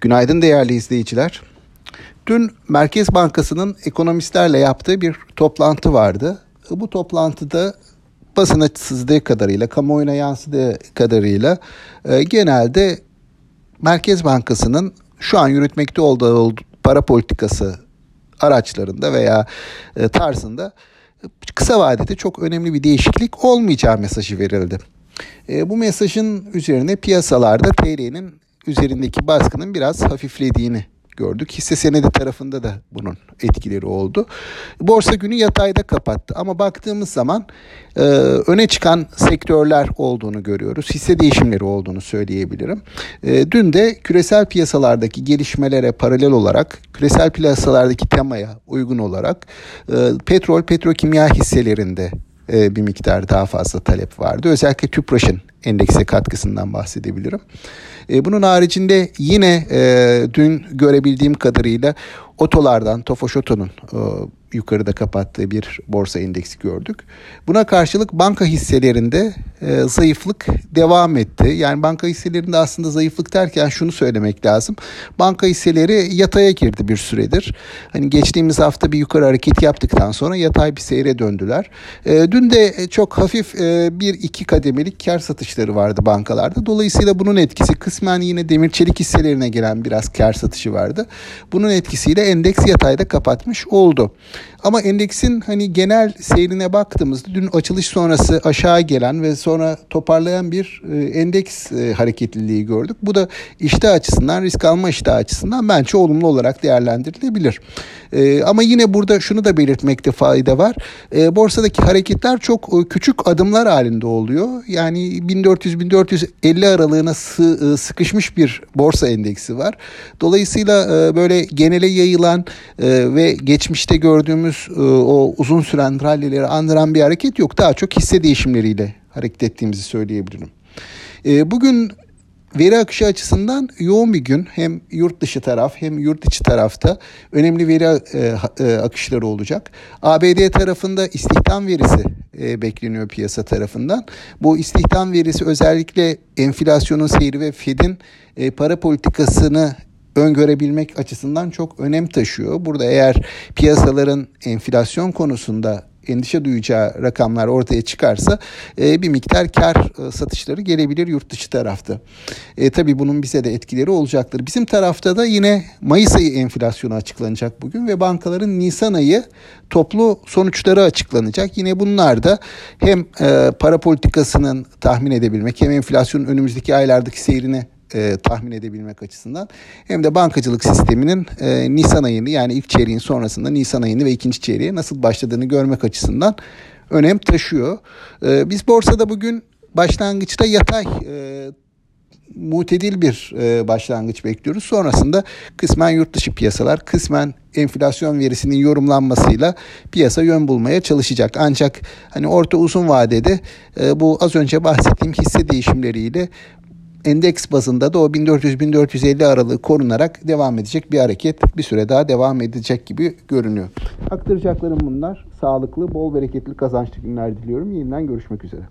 Günaydın değerli izleyiciler. Dün Merkez Bankası'nın ekonomistlerle yaptığı bir toplantı vardı. Bu toplantıda basına sızdığı kadarıyla, kamuoyuna yansıdığı kadarıyla e, genelde Merkez Bankası'nın şu an yürütmekte olduğu para politikası araçlarında veya e, tarzında kısa vadede çok önemli bir değişiklik olmayacağı mesajı verildi. E, bu mesajın üzerine piyasalarda TL'nin üzerindeki baskının biraz hafiflediğini gördük. Hisse senedi tarafında da bunun etkileri oldu. Borsa günü yatayda kapattı ama baktığımız zaman e, öne çıkan sektörler olduğunu görüyoruz. Hisse değişimleri olduğunu söyleyebilirim. E, dün de küresel piyasalardaki gelişmelere paralel olarak küresel piyasalardaki temaya uygun olarak e, petrol, petrokimya hisselerinde e, bir miktar daha fazla talep vardı. Özellikle TÜPRAŞ'ın endekse katkısından bahsedebilirim. E, bunun haricinde yine e, dün görebildiğim kadarıyla otolardan Tofaş Oto'nun e, yukarıda kapattığı bir borsa endeksi gördük. Buna karşılık banka hisselerinde e, zayıflık devam etti. Yani banka hisselerinde aslında zayıflık derken şunu söylemek lazım. Banka hisseleri yataya girdi bir süredir. Hani geçtiğimiz hafta bir yukarı hareket yaptıktan sonra yatay bir seyre döndüler. E, dün de çok hafif e, bir iki kademelik kar satışları vardı bankalarda. Dolayısıyla bunun etkisi kısmen yine demir çelik hisselerine gelen biraz kar satışı vardı. Bunun etkisiyle endeks yatayda kapatmış oldu. Ama endeksin hani genel seyrine baktığımızda dün açılış sonrası aşağı gelen ve sonra toparlayan bir e, endeks e, hareketliliği gördük. Bu da iştah açısından, risk alma iştah açısından bence olumlu olarak değerlendirilebilir. E, ama yine burada şunu da belirtmekte fayda var. Borsadaki hareketler çok küçük adımlar halinde oluyor. Yani 1400-1450 aralığına sı, sıkışmış bir borsa endeksi var. Dolayısıyla böyle genele yayılan ve geçmişte gördüğümüz e, o uzun süren rallileri andıran bir hareket yok. Daha çok hisse değişimleriyle hareket ettiğimizi söyleyebilirim. E, bugün Veri akışı açısından yoğun bir gün. Hem yurt dışı taraf hem yurt içi tarafta önemli veri e, akışları olacak. ABD tarafında istihdam verisi bekleniyor piyasa tarafından. Bu istihdam verisi özellikle enflasyonun seyri ve Fed'in para politikasını öngörebilmek açısından çok önem taşıyor. Burada eğer piyasaların enflasyon konusunda endişe duyacağı rakamlar ortaya çıkarsa e, bir miktar kar e, satışları gelebilir yurt dışı tarafta. E, tabii bunun bize de etkileri olacaktır. Bizim tarafta da yine Mayıs ayı enflasyonu açıklanacak bugün ve bankaların Nisan ayı toplu sonuçları açıklanacak. Yine bunlar da hem e, para politikasının tahmin edebilmek hem enflasyonun önümüzdeki aylardaki seyrini e, tahmin edebilmek açısından hem de bankacılık sisteminin e, Nisan ayını yani ilk çeyreğin sonrasında Nisan ayını ve ikinci çeyreğe nasıl başladığını görmek açısından önem taşıyor. E, biz borsada bugün başlangıçta yatay e, mutedil bir e, başlangıç bekliyoruz. Sonrasında kısmen yurt dışı piyasalar, kısmen enflasyon verisinin yorumlanmasıyla piyasa yön bulmaya çalışacak. Ancak hani orta uzun vadede e, bu az önce bahsettiğim hisse değişimleriyle endeks bazında da o 1400-1450 aralığı korunarak devam edecek bir hareket bir süre daha devam edecek gibi görünüyor. Aktaracaklarım bunlar. Sağlıklı, bol bereketli, kazançlı günler diliyorum. Yeniden görüşmek üzere.